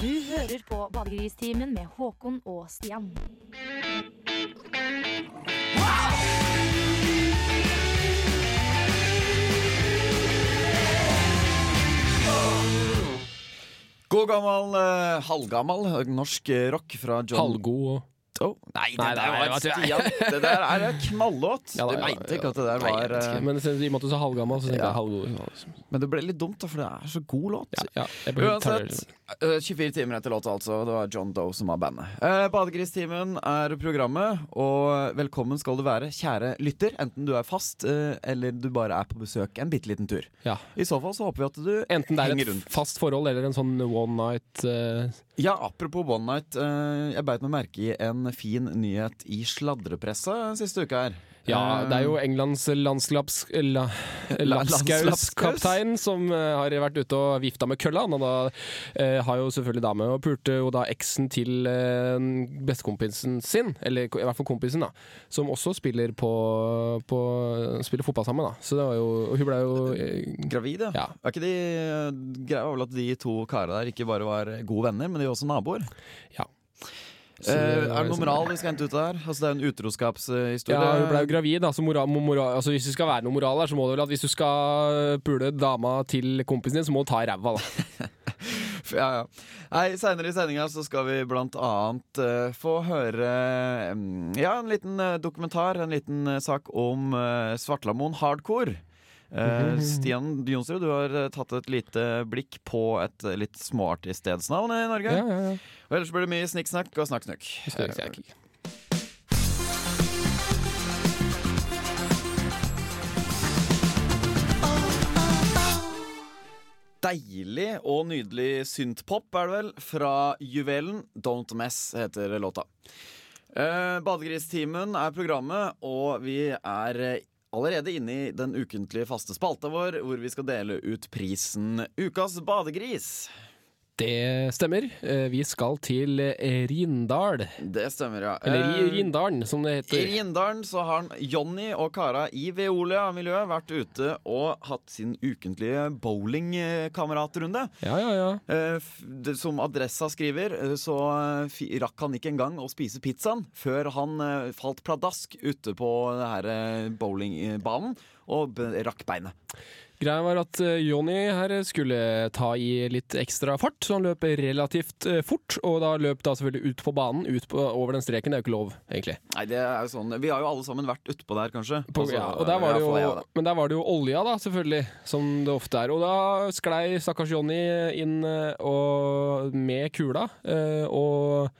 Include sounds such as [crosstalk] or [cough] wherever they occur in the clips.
Du hører på Badegristimen med Håkon og Stian. God gammel, eh, halvgammal norsk rock fra John Halvgod og Oh, nei, det Nei, der var du- Stian. Det der er en knallåt. Ja, da, du mente ja. ikke at det der var ikke. eh, Men i og med at du sa halvgammal, så tenkte Ja. jeg halvgod. Men det ble litt dumt, da, for det er så god låt. Ja, Uansett, eh, 24 timer etter låta, altså. Det var John Doe som var bandet. Uh, Badegristimen er programmet, og velkommen skal du være, kjære lytter. Enten du er fast, eh, eller du bare er på besøk en bitte liten tur. Ja. I så fall så håper vi at du Enten det er et fast forhold eller en sånn one night eh, Ja, apropos One Night. eh, jeg beit meg merke i en fin nyhet i sladrepresset siste uke her. Ja, Eh, det er jo Englands. La, [laughs] landskapskaptein som eh, har vært ute og vifta med kølla. Han da, eh, har jo selvfølgelig dame, og pulte jo da eksen til eh, bestekompisen sin, eller i hvert fall kompisen, da, som også spiller på, på Spiller fotball sammen, da. Så det var jo og Hun ble jo eh, Gravid, ja. Ja. Er ikke de, greia vel at de to karene der ikke bare var gode venner, men de var også naboer. Ja. Så Eh, er det noe liksom- moral vi skal hente ut av her? Altså, det er jo en utroskapshistorie. Ja, hun ble jo gravid, da, så moral, moral, altså hvis det skal være noe moral her, så må det vel at hvis du skal pule dama til kompisen din, så må du ta i ræva, da. [laughs] ja, ja. Nei, Seinere i sendinga så skal vi blant annet uh, få høre um, Ja, en liten uh, dokumentar, en liten uh, sak om Svartlamoen hardcore. Eh, [laughs] Stian Jonsrud, du har eh, tatt et lite blikk på et eh, litt småartig stedsnavn i Norge. Ja, ja, ja. Og ellers blir det mye snikksnakk og snakksnukk. Snakk. Deilig og nydelig synthpop er det vel, fra Juvelen. Don't Mess heter låta. Badegristimen er programmet, og vi er allerede inne i den ukentlige faste spalta vår, hvor vi skal dele ut prisen Ukas badegris. Det stemmer. Eh, Vi skal til eh, Rindal. Det stemmer, ja. Eller Eh, Rindalen, som det heter. I. Rindalen så har Jonny og kara i Veolia-miljøet vært ute og hatt sin ukentlige bowlingkameratrunde. Ja, ja, ja. Som Adressa skriver, så rakk han ikke engang å spise pizzaen før han falt pladask ute på denne bowlingbanen og rakk beinet. Greia var at eh, Jonny her skulle ta i litt ekstra fart, så han løp relativt eh, fort. Og da løp da selvfølgelig ut på banen, ut på, over den streken. Det er jo ikke lov, egentlig. Nei, det er jo sånn Vi har jo alle sammen vært utpå der, kanskje. På, Altså, ja, og der var jo, jeg, men der var det jo olja, da, selvfølgelig, som det ofte er. Og da sklei stakkars Jonny inn eh, og, med kula, og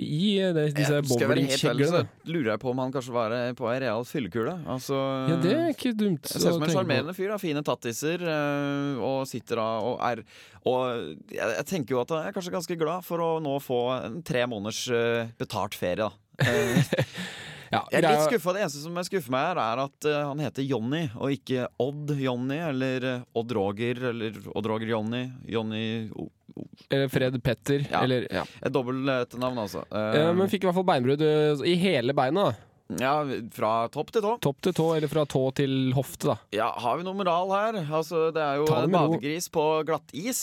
i det, disse bowlingkjeglene. lurer jeg på om han kanskje var på ei real fyllekule. Altså, Ja, det er ikke dumt. Jeg ser ut som en sjarmerende fyr. Da. Fine tattiser. eh, Og sitter da og er Og jeg, tenker jo at jeg er kanskje ganske glad for å nå få en tre måneders eh, betalt ferie. da [laughs] Eh, Ja, Jeg er litt skuffa. Det eneste som jeg skuffer meg, her er at uh, han heter Jonny, og ikke Odd Jonny eller Odd Roger eller Odd Roger Jonny. Jonny oh, Eller Fred Petter, Ja. eller ja. Et dobbelttnavn, altså. Uh, Men fikk i hvert fall beinbrudd i hele beinet. Da. ja, fra topp til tå. Topp til tå, eller fra tå til hofte, da. Ja, Har vi noe moral her? Altså, Det er jo Ta en badegris ro. på glattis.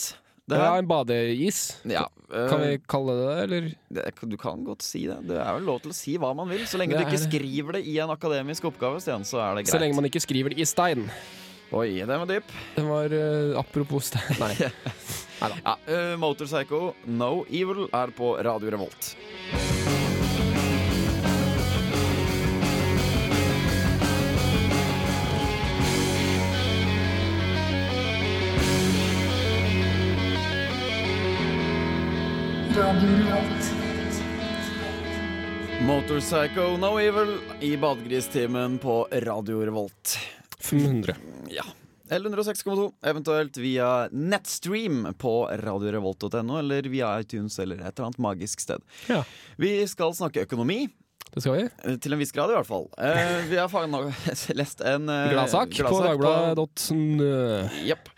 Det Ja, en badeis. Ja, øh, Kan vi kalle det det, eller? det, Du kan godt si det. Det er vel lov til å si hva man vil. Så lenge er... du ikke er- skriver det i en akademisk oppgave, Sten, så er det greit. Så lenge man ikke skriver det i stein. Oi, den var dyp. Den var uh, apropos stein Nei. [laughs] Ja, uh, Motorpsycho No Evil er på Radio Revolt. Motorpsycho No Evil i Badegristimen på Radio Revolt. 500. Ja. L106,2, eventuelt via nettstream på radiorevolt.no, eller via iTunes eller et eller annet magisk sted. Ja, Vi skal snakke økonomi, det skal vi. eh, til en viss grad i hvert fall. Eh, vi har [laughs] lest en eh, Gladsak på gladsak dagbladet.no. Jepp.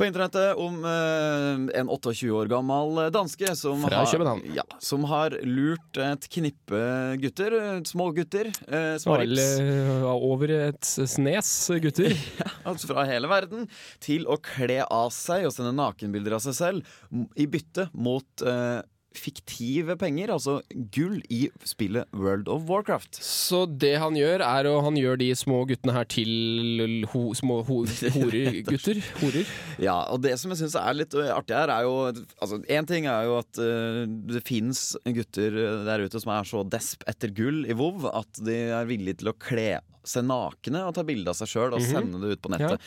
På internettet om eh, en 28 år gammel danske som Fra har, København. ja, som har lurt et knippe gutter, små gutter, eh, små Vel, eh, over et snes, gutter. [laughs] altså fra hele verden, til å kle av seg og sende nakenbilder av seg selv i bytte mot eh, fiktive penger, altså gull i spillet World of Warcraft. Så det han gjør, er å han gjør de små guttene her til ho, små ho, horegutter? [laughs] Horer. Ja, og det som jeg syns er litt øh, artig her, er jo Altså, én ting er jo at uh, det fins gutter øh, der ute som er så desp etter gull i WoW at de er villige til å kle seg nakne og ta bilde av seg sjøl og Mhm. sende det ut på nettet.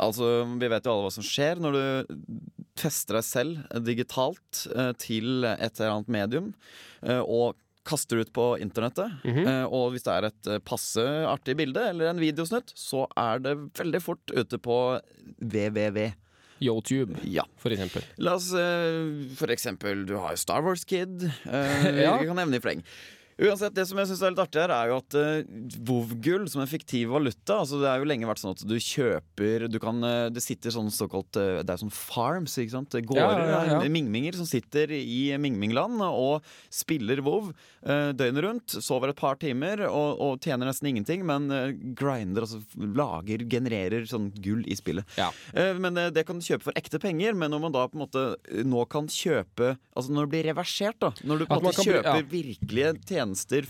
Altså, Vi vet jo alle hva som skjer når du fester deg selv digitalt øh, til et eller annet medium øh, og kaster ut på internettet. Mm -hmm. og hvis det er et passe artig bilde eller en videosnutt, så er det veldig fort ute på www. YouTube, Ja. for eksempel. La oss eh, for eksempel Du har jo Star Wars Kid. eh, [laughs] Ja. Vi kan nevne i fleng. Uansett, Det som jeg synes er litt artig her, er jo at uh, WoW-gull som en fiktiv valuta altså Det har jo lenge vært sånn at du kjøper du kan, uh, Det sitter sånn såkalt uh, Det er sånn farms, ikke sant? Gårder, Ja, ja, ja. eh, mingminger som sitter i Mingmingland og spiller Vov uh, døgnet rundt. Sover et par timer og, og tjener nesten ingenting, men eh, grinder, altså lager, genererer sånn gull i spillet. Ja. Eh, Men eh, det kan du kjøpe for ekte penger. Men når man da på en måte eh, nå kan kjøpe Altså når det blir reversert, da. Når du på en måte kjøper virkelige tjenester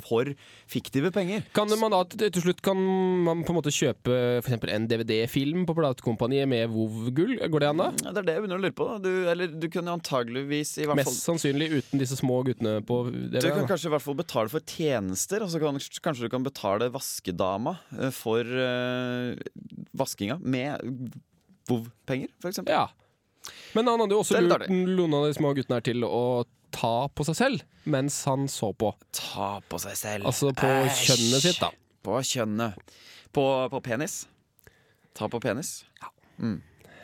for fiktive penger. Kan man da til slutt kan man på en måte kjøpe eksempel en DVD-film på platekompaniet med WoW-gull? Går det an da? Ja, Det er det jeg begynner å lure på. du, Eller du kunne antageligvis i hvert fall Mest sannsynlig uten disse små guttene på du kan da. kanskje i hvert fall betale for tjenester. Altså kan, kanskje du kan betale vaskedama eh, for uh, vaskinga med WoW-penger, for eksempel. Ja. Men han hadde jo også lurt noen av de små guttene her til å ta på seg selv mens han så på. Ta på seg selv. Altså på Æsj. kjønnet sitt, da. På kjønnet. På, på penis. Ta på penis. Mm.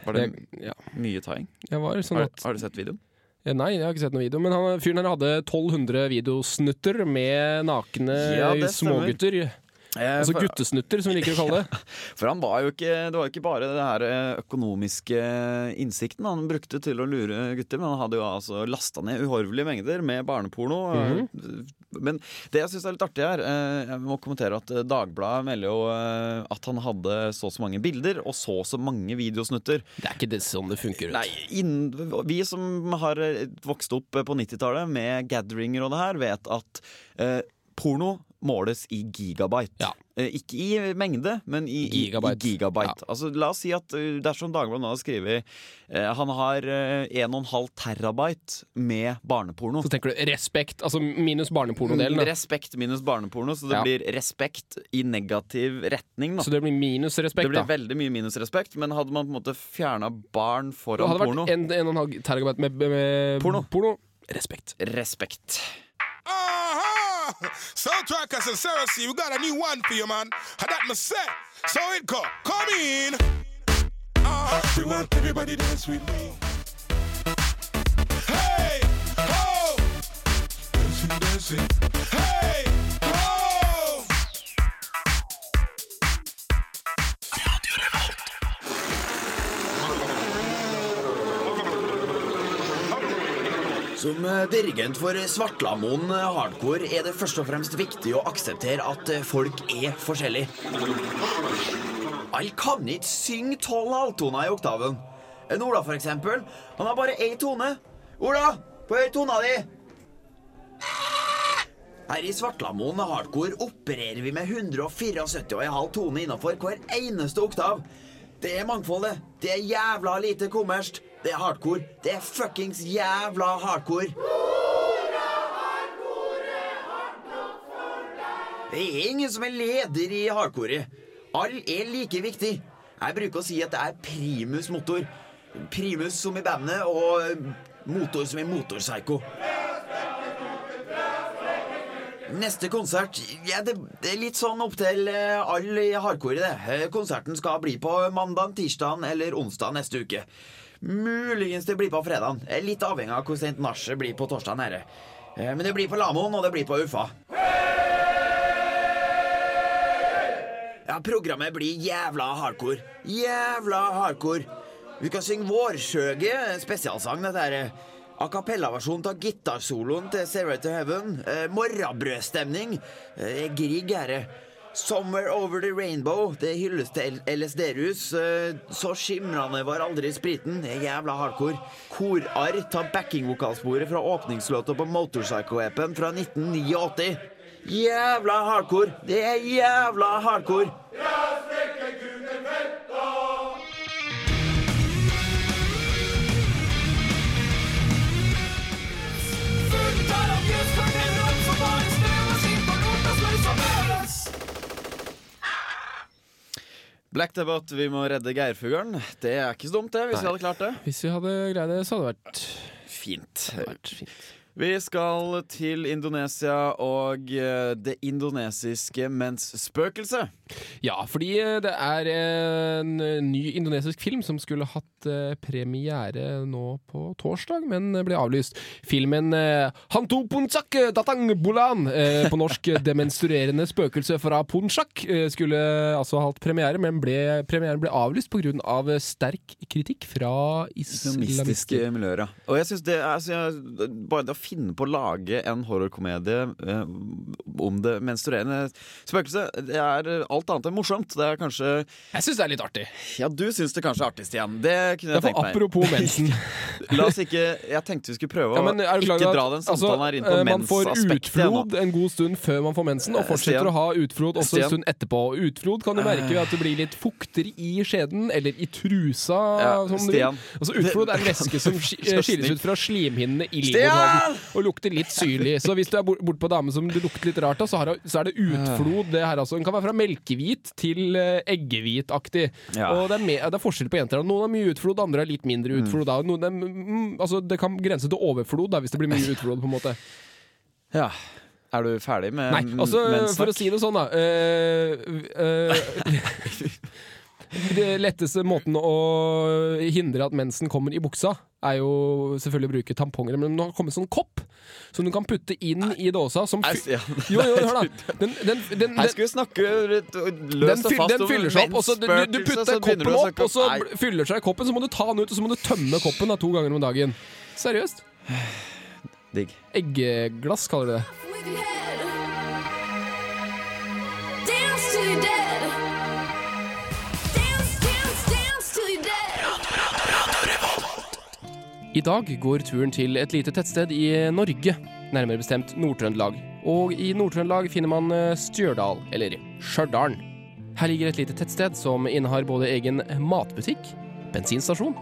Var det Jeg, ja. mye taing? sånn Har, har du sett videoen? Ja, Nei, jeg har ikke sett noen video. Men han, fyren her hadde 1200 videosnutter med nakne Ja, smågutter. Eh, Altså guttesnutter, som vi liker å kalle det. [laughs] for han var jo ikke Det var jo ikke bare det her eh, økonomiske innsikten han brukte til å lure gutter, men han hadde jo altså lasta ned uhorvelige mengder med barneporno. Mhm. Men det jeg syns er litt artig her, eh, jeg må kommentere at Dagbladet melder jo at han hadde så og så mange bilder og så og så mange videosnutter. Det er ikke det sånn det funker. Nei, inn, Vi som har vokst opp på 90-tallet med gatheringer og det her, vet at eh, porno måles i gigabyte. Ja. Eh, ikke i mengde, men i Gigabyte. I gigabyte. Ja. Altså, la oss si at eh, dersom Dagbladet nå har skrevet eh, Han har eh, 1,5 terabyte med barneporno. Så tenker du respekt, altså minus barnepornodelen. Respekt minus barneporno, så det Ja. blir respekt i negativ retning. Da. Så det blir minus respekt, Det blir da. veldig mye minus respekt, men hadde man på en måte fjerna barn Det foran hadde porno vært en, en og en halv terabyte med, med Porno. Respekt. Respekt. Uh-huh. Soundtrackers and C, we got a new one for you, man. Had that me say. So it go. Come in. Uh, we want everybody dance with me. Hey, ho. Dancing, dancing. Hey, Som eh, dirigent for Svartlamoen eh, Hardcore er det først og fremst viktig å akseptere at eh, folk er forskjellige. Alle kan ikke synge tolv halvtoner i oktaven. En Ola, for eksempel, han har bare én tone. Ola, på høy tona di! Her i Svartlamoen Hardcore opererer vi med 174,5 tone innafor hver eneste oktav. Det er mangfoldet. Det er jævla lite kommersielt. Det er hardcore. Det er fuckings jævla hardcore. Det er ingen som er leder i hardcoret. Alle er like viktig. Jeg bruker å si at det er primus motor. Primus som i bandet, og motor som i motorpsycho. Neste konsert ja, det, det er litt sånn opp til eh, alle i hardcore. det. Eh, Konserten skal bli på mandag, tirsdag eller onsdag neste uke. Muligens det blir på fredag. Litt avhengig av hvor sent nachet blir på torsdag. Her. Eh, Men det blir på Lamoen, og det blir på Uffa. Ja, programmet blir jævla hardcore. Jævla hardcore. Vi kan synge Vårsjøge, spesialsang. Dette er a cappella-versjon av gitarsoloen til Sarah to Heaven. Eh, morrabrødstemning. Eh, Grieg er det. Somewhere Over The Rainbow. Det hylles til LSD-rus. Eh, så skimrende var aldri spriten. Det er jævla hardcore. Korarr tar backingvokalsporet fra åpningslåta på Motorpsycho-appen fra 1989. Jævla hardcore! Det er jævla hardcore! Black Debate, vi må redde geirfuglen. Det er ikke så dumt, det, hvis vi hadde klart det. Hvis vi hadde greid det, så hadde det vært, Fint. Det hadde vært fint. Vi skal til Indonesia og eh, det indonesiske mensspøkelset. Ja, fordi eh, det er en eh, ny indonesisk film som skulle hatt premiere nå på torsdag, men ble avlyst. Filmen Hantu Punchak Datang Bulan, på norsk Det menstruerende spøkelse fra Punchak, skulle altså hatt premiere, men ble, premieren ble avlyst pga. Av sterk kritikk fra Islamistiske miljøer. Og jeg synes det altså, jeg, Bare det finne på å lage en horrorkomedie eh, om det menstruerende spøkelset, det er eh, alt annet enn morsomt. Det er kanskje Jeg syns det er litt artig. Ja, du syns det kanskje er artig, Stian. Det kunne jeg tenkt meg. apropos mensen. [laughs] La oss ikke Jeg tenkte vi skulle prøve å du klar ikke dra den samtalen her inn på mensaspektet. Man får utflod en god stund før man får mensen, og Eh, fortsetter Stian. å ha utflod også Stian. en stund etterpå. Utflod kan du merke ved at det blir litt fukter i skjeden, eller i trusa. Ja, du. Stian. Altså, utflod er en [laughs] væske som sk- skilles ut fra slimhinnene i livmorhalsen og lukter litt syrlig. Så hvis du er bort- borte på dame som du lukter litt rart av, så, så er det utflod. Det her altså. Den kan være fra melkehvit til eh, eggehvitaktig. Ja. Og det er, det er forskjell på jenter. Noen har mye utflod, andre har litt mindre utflod. Da. Noen er, mm, altså, det kan grense til overflod da, hvis det blir mye utflod. på en måte [laughs] Ja. Er du ferdig med Nei, altså for å si det sånn, da. Øh, eh, [laughs] [laughs] det letteste måten å hindre at mensen kommer i buksa, er jo selvfølgelig å bruke tamponger. Men nå har det kommet sånn kopp som du kan putte inn i dåsa. Som jo, jo, hør da. Den, den, den, Her skal vi snakke løst og fast den om fyller seg opp, og så du, putter koppen opp, og så fyller seg koppen, så må du ta den ut, og så må du tømme koppen da, to ganger om dagen. Seriøst. [sighs] Digg. Eggeglass kaller de det. Dance to you're I dag går turen til et lite tettsted i Norge, nærmere bestemt Nord-Trøndelag. Og i Nord-Trøndelag finner man eh, Stjørdal, eller Stjørdalen. Her ligger et lite tettsted som innehar både egen matbutikk, bensinstasjon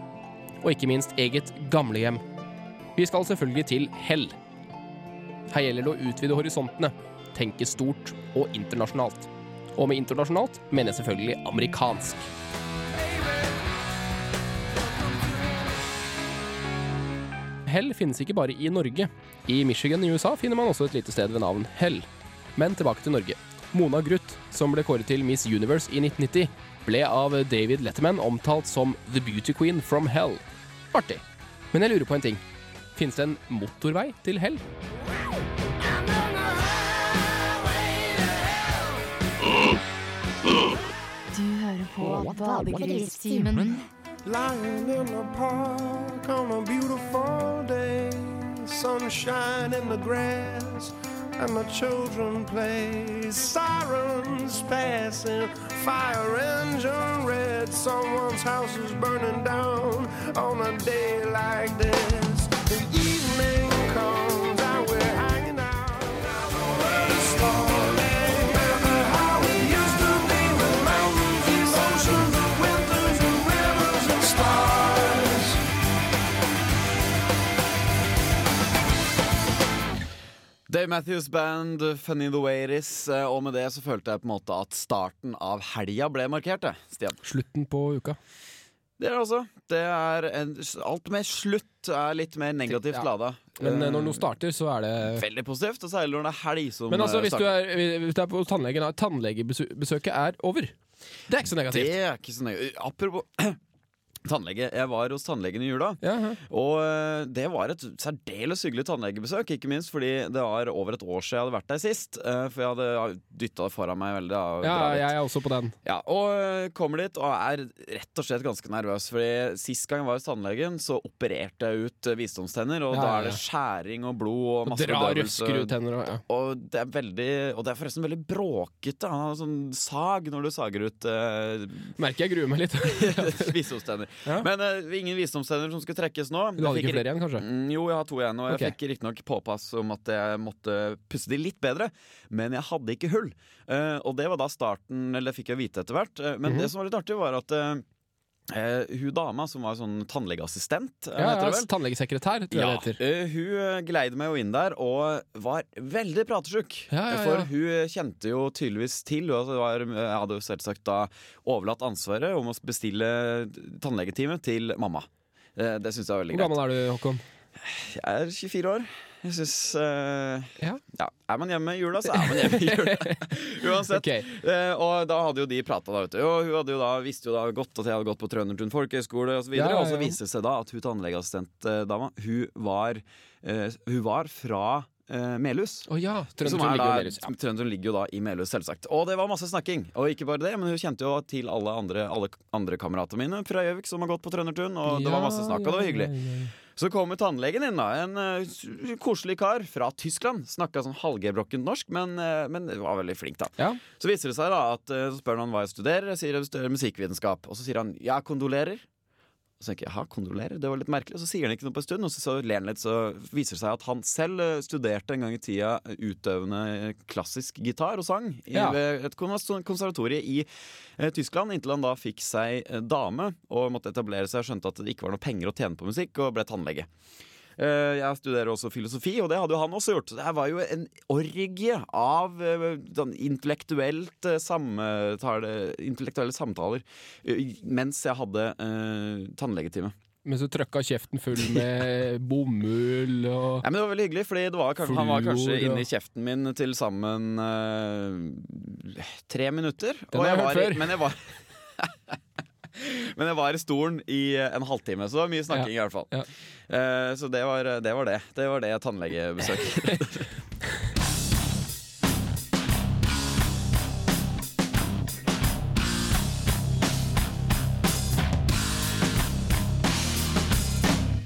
og ikke minst eget gamlehjem. Vi skal selvfølgelig til Hell. Her gjelder det å utvide horisontene, tenke stort og internasjonalt. Og med internasjonalt mener jeg selvfølgelig amerikansk. Hell finnes ikke bare i Norge. I Michigan i USA finner man også et lite sted ved navn Hell. Men tilbake til Norge. Mona Gruth, som ble kåret til Miss Universe i 1990, ble av David Letterman omtalt som The Beauty Queen from Hell. Artig. Men jeg lurer på en ting. Finnes det en motorvei til Hell? Du hører på Badegristimen. Lying in the park on a beautiful. Sunshine in the grass, and the children play. Sirens passing, fire engine red. Someone's house is burning down on a day like this. The evening Dave Matthews Band, Funny the Way It Is. eh, Og med det så følte jeg på en måte at starten av helga ble markert, Stian. Slutten på uka. Det er det også. Det er en, alt med slutt er litt mer negativt Ja. lada. Men eh, Eh, når noe starter, så er det Veldig positivt, og særlig når det er helg som Men altså, eh, hvis du er, hvis du er på tannlegen, tannlegebesøket er over. Det er ikke så negativt. Det er ikke så negativt. Apropos [clears throat] tannlege. Jeg var hos tannlegen i jula. Ja, ja. Og eh, det var et særdeles hyggelig tannlegebesøk. Ikke minst fordi det var over et år siden jeg hadde vært der sist. eh, For jeg hadde dytta det foran meg veldig. ja, jeg er også på den. Ja, og øh, kommer dit og er rett og slett ganske nervøs. Fordi Sist gang jeg var hos tannlegen, så opererte jeg ut visdomstenner. Og Ja, da er det skjæring og blod og masse dra røsker ut tenner og. Og det er veldig Og det er forresten veldig bråkete. Han har sånn sag når du sager ut øh, Merker jeg gruer meg litt. [laughs] visdomstenner. Ja. Men uh, ingen visdomstenner som skulle trekkes nå. Du hadde ikke flere igjen, kanskje? Mm, Jo, jeg har to igjen, og jeg Ok. fikk riktignok påpass om at jeg måtte pusse de litt bedre, men jeg hadde ikke hull. Uh, og det var da starten, eller det fikk jeg vite etter hvert. Eh, men -hmm. det som var litt artig, var at eh, hun dama som var sånn tannlegeassistent, eh, Ja, heter ja? Tannlegesekretær, tror jeg det heter. Uh, hun gleide meg jo inn der og var veldig pratesjuk. Ja, ja, ja. For hun kjente jo tydeligvis til Hun var, hadde jo selvsagt da overlatt ansvaret om å bestille tannlegetime til mamma. Uh, Det syns jeg var veldig greit. Hvor gammel er du, Håkon? Jeg er 24 år. Jeg syns uh, Ja. ja, Er man hjemme i jula, så er man hjemme i jula. [laughs] Uansett. Okay. Uh, og da hadde jo de prata, da, vet du. Og hun hadde jo da, visste jo da godt at jeg hadde gått på Trøndertun folkehøgskole osv. Ja, ja, Og så ja. viste det seg da at hun tannlegeassistentdama, hun var eh, Hun var fra eh, Melhus. Oh, ja. Er ligger Ja. Ligger jo da i Melhus, selvsagt. Og det var masse snakking. Og ikke bare det, men hun kjente jo til alle andre, alle andre kameratene mine fra Gjøvik som har gått på Trøndertun, og det var masse snakk, og det var hyggelig. Så kommer tannlegen inn, da. En eh, koselig kar fra Tyskland. Snakka sånn halvgebrokkent norsk, men, eh, men var veldig flink, da. Ja. Så viser det seg da at eh, Så spør han hva jeg studerer. Jeg sier jeg studerer musikkvitenskap. Og så sier han ja, kondolerer. Og så tenker jeg, ja, kondolerer? Det var litt merkelig. Og så sier han ikke noe på en stund, og så, så ler han litt, så viser det seg at han selv eh, studerte en gang i tida utøvende klassisk gitar og sang i, Ja. ved et konservatorie i eh, Tyskland, inntil han da fikk seg eh, dame og måtte etablere seg og skjønte at det ikke var noe penger å tjene på musikk, og ble tannlege. Eh, Jeg studerer også filosofi, og det hadde jo han også gjort. Det her var jo en orgie av eh, sånn intellektuelt eh, samtale, intellektuelle samtaler mens jeg hadde eh, tannlegetime. Mens du trøkka kjeften full med [laughs] bomull og ja, men Det var veldig hyggelig, kanskje- han var kanskje ja. inni kjeften min til sammen eh, tre minutter. Den har jeg hørt var, før. Men jeg var [laughs] Men jeg var i stolen i en halvtime, så det var mye snakking i hvert fall. Ja. Uh, så det var, det var det. Det var det tannlegebesøket.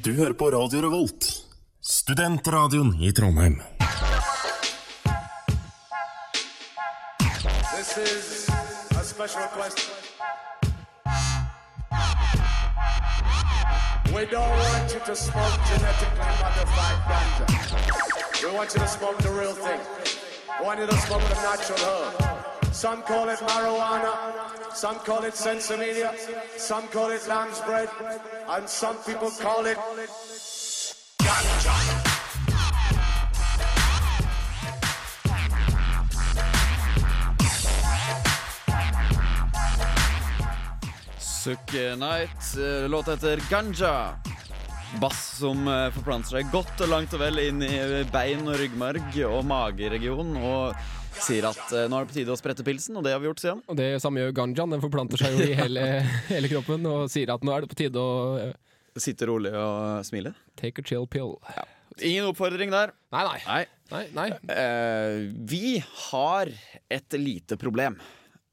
Du hører på Radio Revolt, studentradioen i Trondheim. This is a special request. We don't want you to smoke genetically modified ganja. We want you to smoke the real thing. We want you to smoke the natural herb. Some call it marijuana, some call it sensimedia, some call it lamb's bread, and some people call it ganja. Suck Night. Låta heter Ganja. Bass som eh, forplanter seg godt og langt og vel inn i bein og ryggmarg og mageregion. Og sier at eh, nå er det på tide å sprette pilsen, og det har vi gjort siden. Og det samme gjør ganjaen. Den forplanter seg jo i hele, [laughs] hele kroppen og sier at nå er det på tide å eh, Sitte rolig og smile. take a chill pill. Ingen oppfordring der. Nei, nei. Nei. nei, nei. Eh, vi har et lite problem.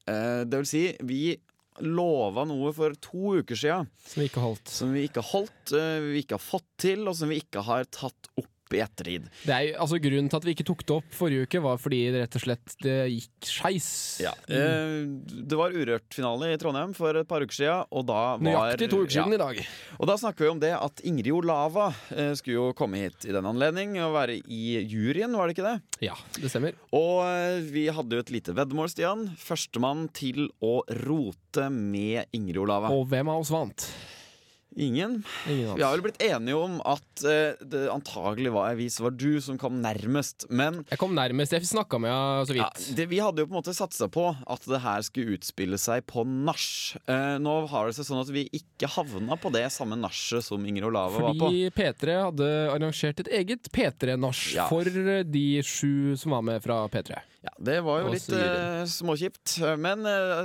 Eh, det vil si, vi lova noe for to uker sia Som vi ikke holdt. som vi ikke har holdt, eh, vi ikke har fått til, og som vi ikke har tatt opp i ettertid. Det er, altså, grunnen til at vi ikke tok det opp forrige uke, var fordi det rett og slett det gikk skeis. Eh, det var Urørt-finale i Trondheim for et par uker siden, og da var Nøyaktig to uker siden ja. i dag. Og da snakker vi om det at Ingrid Olava eh, skulle jo komme hit i den anledning og være i juryen, var det ikke det? Ja, det stemmer. Og eh, vi hadde jo et lite veddemål, Stian. Førstemann til å rote med Ingrid Olava. Og hvem av oss vant? Ingen. Ingen Vi har vel blitt enige om at uh, det antagelig var, vis var du som kom nærmest. Men Jeg kom nærmest. Jeg snakka med henne så ja, vidt. det, vi hadde jo på en måte satsa på at det her skulle utspille seg på nach. Uh, nå har det seg sånn at vi ikke havna på det samme nachet som Ingrid Olava var på. Fordi P3 hadde arrangert et eget P3-nach Ja. for de sju som var med fra P3. Ja, Det var jo litt uh, eh, småkjipt. Men uh,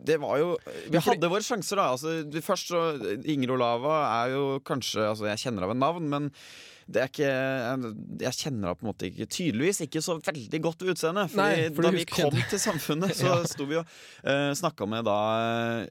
det var jo Vi hadde våre sjanser, da. Altså, først så Inger Olava er jo kanskje Altså, jeg kjenner av en navn, men det er ikke Jeg kjenner henne på en måte ikke Tydeligvis ikke så veldig godt ved utseendet. For da vi kom kjente- til Samfunnet, [laughs] så Ja. sto vi og uh, snakka med da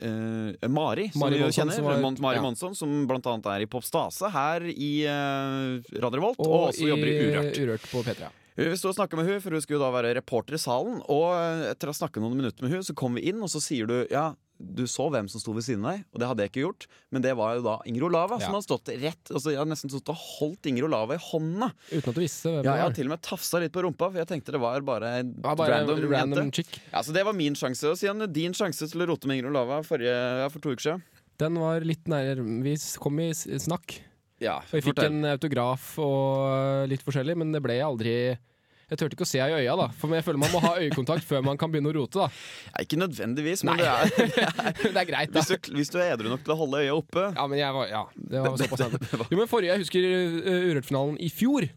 uh, Mari, som Mari vi jo kjenner. var- Mont Mari ja. Monsson, som blant annet er i Popstase her i uh, Radio Revolt, og, Og, også jobber i Urørt. Urørt på P3. Vi sto og snakka med hun, for hun skulle da være reporter i salen. Og etter å ha snakka noen minutter med hun, så kom vi inn, og så sier du ja, du så hvem som sto ved siden av deg, og det hadde jeg ikke gjort. Men det var jo da Inger Olava, Ja. som hadde stått rett Altså, jeg hadde nesten stått og holdt Inger Olava i hånda. Uten at du visste hvem Ja, jeg hadde til og med tafsa litt på rumpa, for jeg tenkte det var bare en Ja, bare random, random, jente. chick. Ja, Så det var min sjanse. Og siden din sjanse til å rote med Inger Olava forrige, ja, for to uker siden. Den var litt nærmere Vi kom i snakk. Ja, Og jeg fikk fortell. en autograf og litt forskjellig, men det ble aldri Jeg turte ikke å se henne i øya, da. For jeg føler man må ha øyekontakt før man kan begynne å rote. da Ja, ikke nødvendigvis, men Nei. det er, [laughs] Det er greit, da. hvis, du, hvis du er edru nok til å holde øya oppe Ja, men jeg var Ja, det var såpass. Jo, men forrige, Jeg husker uh, Urørt-finalen i fjor.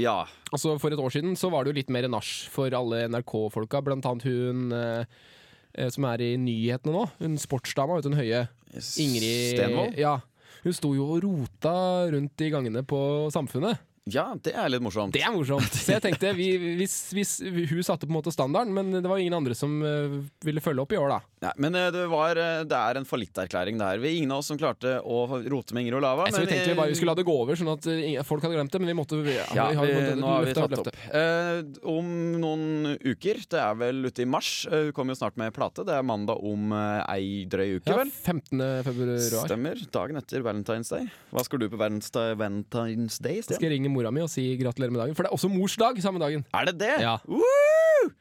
Ja. Altså For et år siden så var det jo litt mer nach for alle NRK-folka, blant annet hun eh, som er i nyhetene nå. Hun sportsdama, vet du, hun høye Ingrid Stenvold? Ja. Hun sto jo og rota rundt i gangene på Samfunnet. Ja, det er litt morsomt. Det er morsomt. [laughs] Så jeg tenkte, vi, hvis, hvis Hun satte på en måte standarden, men det var ingen andre som eh, ville følge opp i år, da. Nei, men eh, det, var, eh, det er en fallitterklæring der. Vi ingen av oss som klarte å rote med Inger Olava. Men vi tenkte vi bare vi skulle la det gå over, sånn at eh, folk hadde glemt det. Men vi måtte ja, ja, vi har, vi, nå har vi tatt opp. Eh, om noen uker, det er vel ute i mars, hun kommer jo snart med plate. Det er mandag om ei drøy uke, Ja, vel? 15. februar. Stemmer. Dagen etter Valentine's Day. Hva skal du på Valentine's Day? Stian? Jeg skal jeg ringe mora mi og si gratulerer med dagen. For det er også mors dag samme dagen. Er det det? Ja. Uh!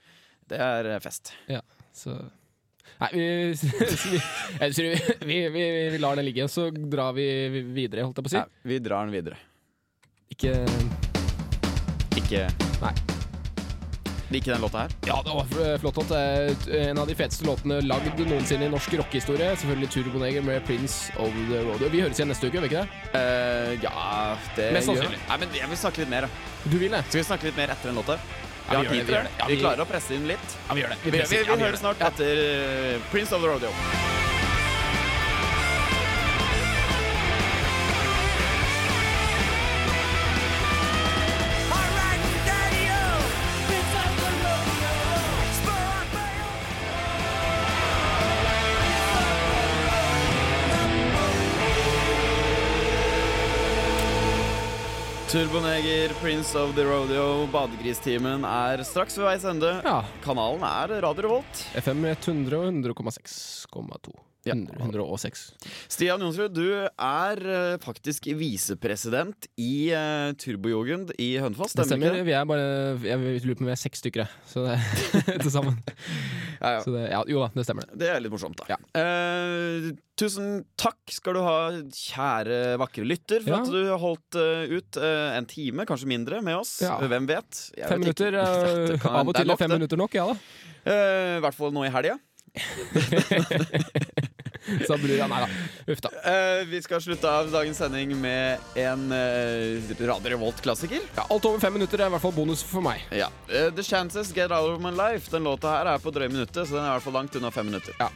Det er fest. Ja, så Nei, vi, [laughs] vi, vi, vi, vi, lar den ligge, så drar vi videre, holdt jeg på å si. Ja, vi drar den videre. Ikke Ikke Nei. Ikke den låta her. Ja, det var flott låt. Er En av de feteste låtene lagd noensinne i norsk rockehistorie. Selvfølgelig Turboneger med 'Prince of the Rodeo'. Vi høres igjen neste uke, gjør vi ikke det? Uh, ja, det Mest sannsynlig. Nei, men Jeg vil snakke litt mer. da. Du vil det? Skal vi snakke litt mer etter den låta? Ja, vi vi klarer å presse inn litt. Ja, vi gjør det. Vi, vi, vi, høres snart etter Prince of the Rodeo. Turboneger, Prince of the Rodeo, Badegristimen er straks ved veis ende. Ja. Kanalen er Radio Revolt. FM 100 og 100,6,2. Ja. 106. Stian Jonsrud, du er eh, faktisk visepresident i uh, Turbojugend i Hønefoss. Det Stemmer? Vi er bare Jeg lurer på om vi er seks stykker, jeg. Så det [laughs] til sammen. Ja, ja. Så det, ja, jo da, det stemmer. det. Det er litt morsomt, da. Ja. Eh, tusen takk skal du ha, kjære vakre lytter, for at du har holdt eh, ut eh, en time, kanskje mindre, med oss. Hvem vet? Jeg Fem vet minutter. [laughs] kan- av og til er fem det. minutter nok, ja da. I hvert fall nå i helga. [laughs] [laughs] Sa brura. Nei da. Uff da. Eh, vi skal slutte av dagens sending med en eh, uh, Radio Revolt-klassiker. Ja, alt over fem minutter er i hvert fall bonus for meg. Ja. Eh, The Chances Get Out of My Life. Den låta her er på drøye minuttet, så den er i hvert fall langt unna fem minutter. Ja.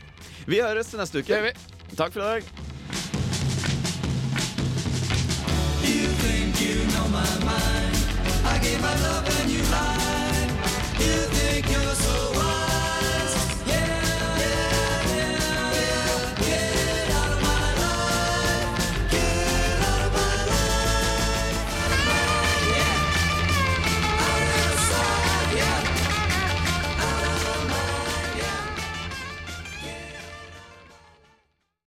Vi høres til neste uke. Takk for i dag. You know my mind. I gave my love and you lied. You think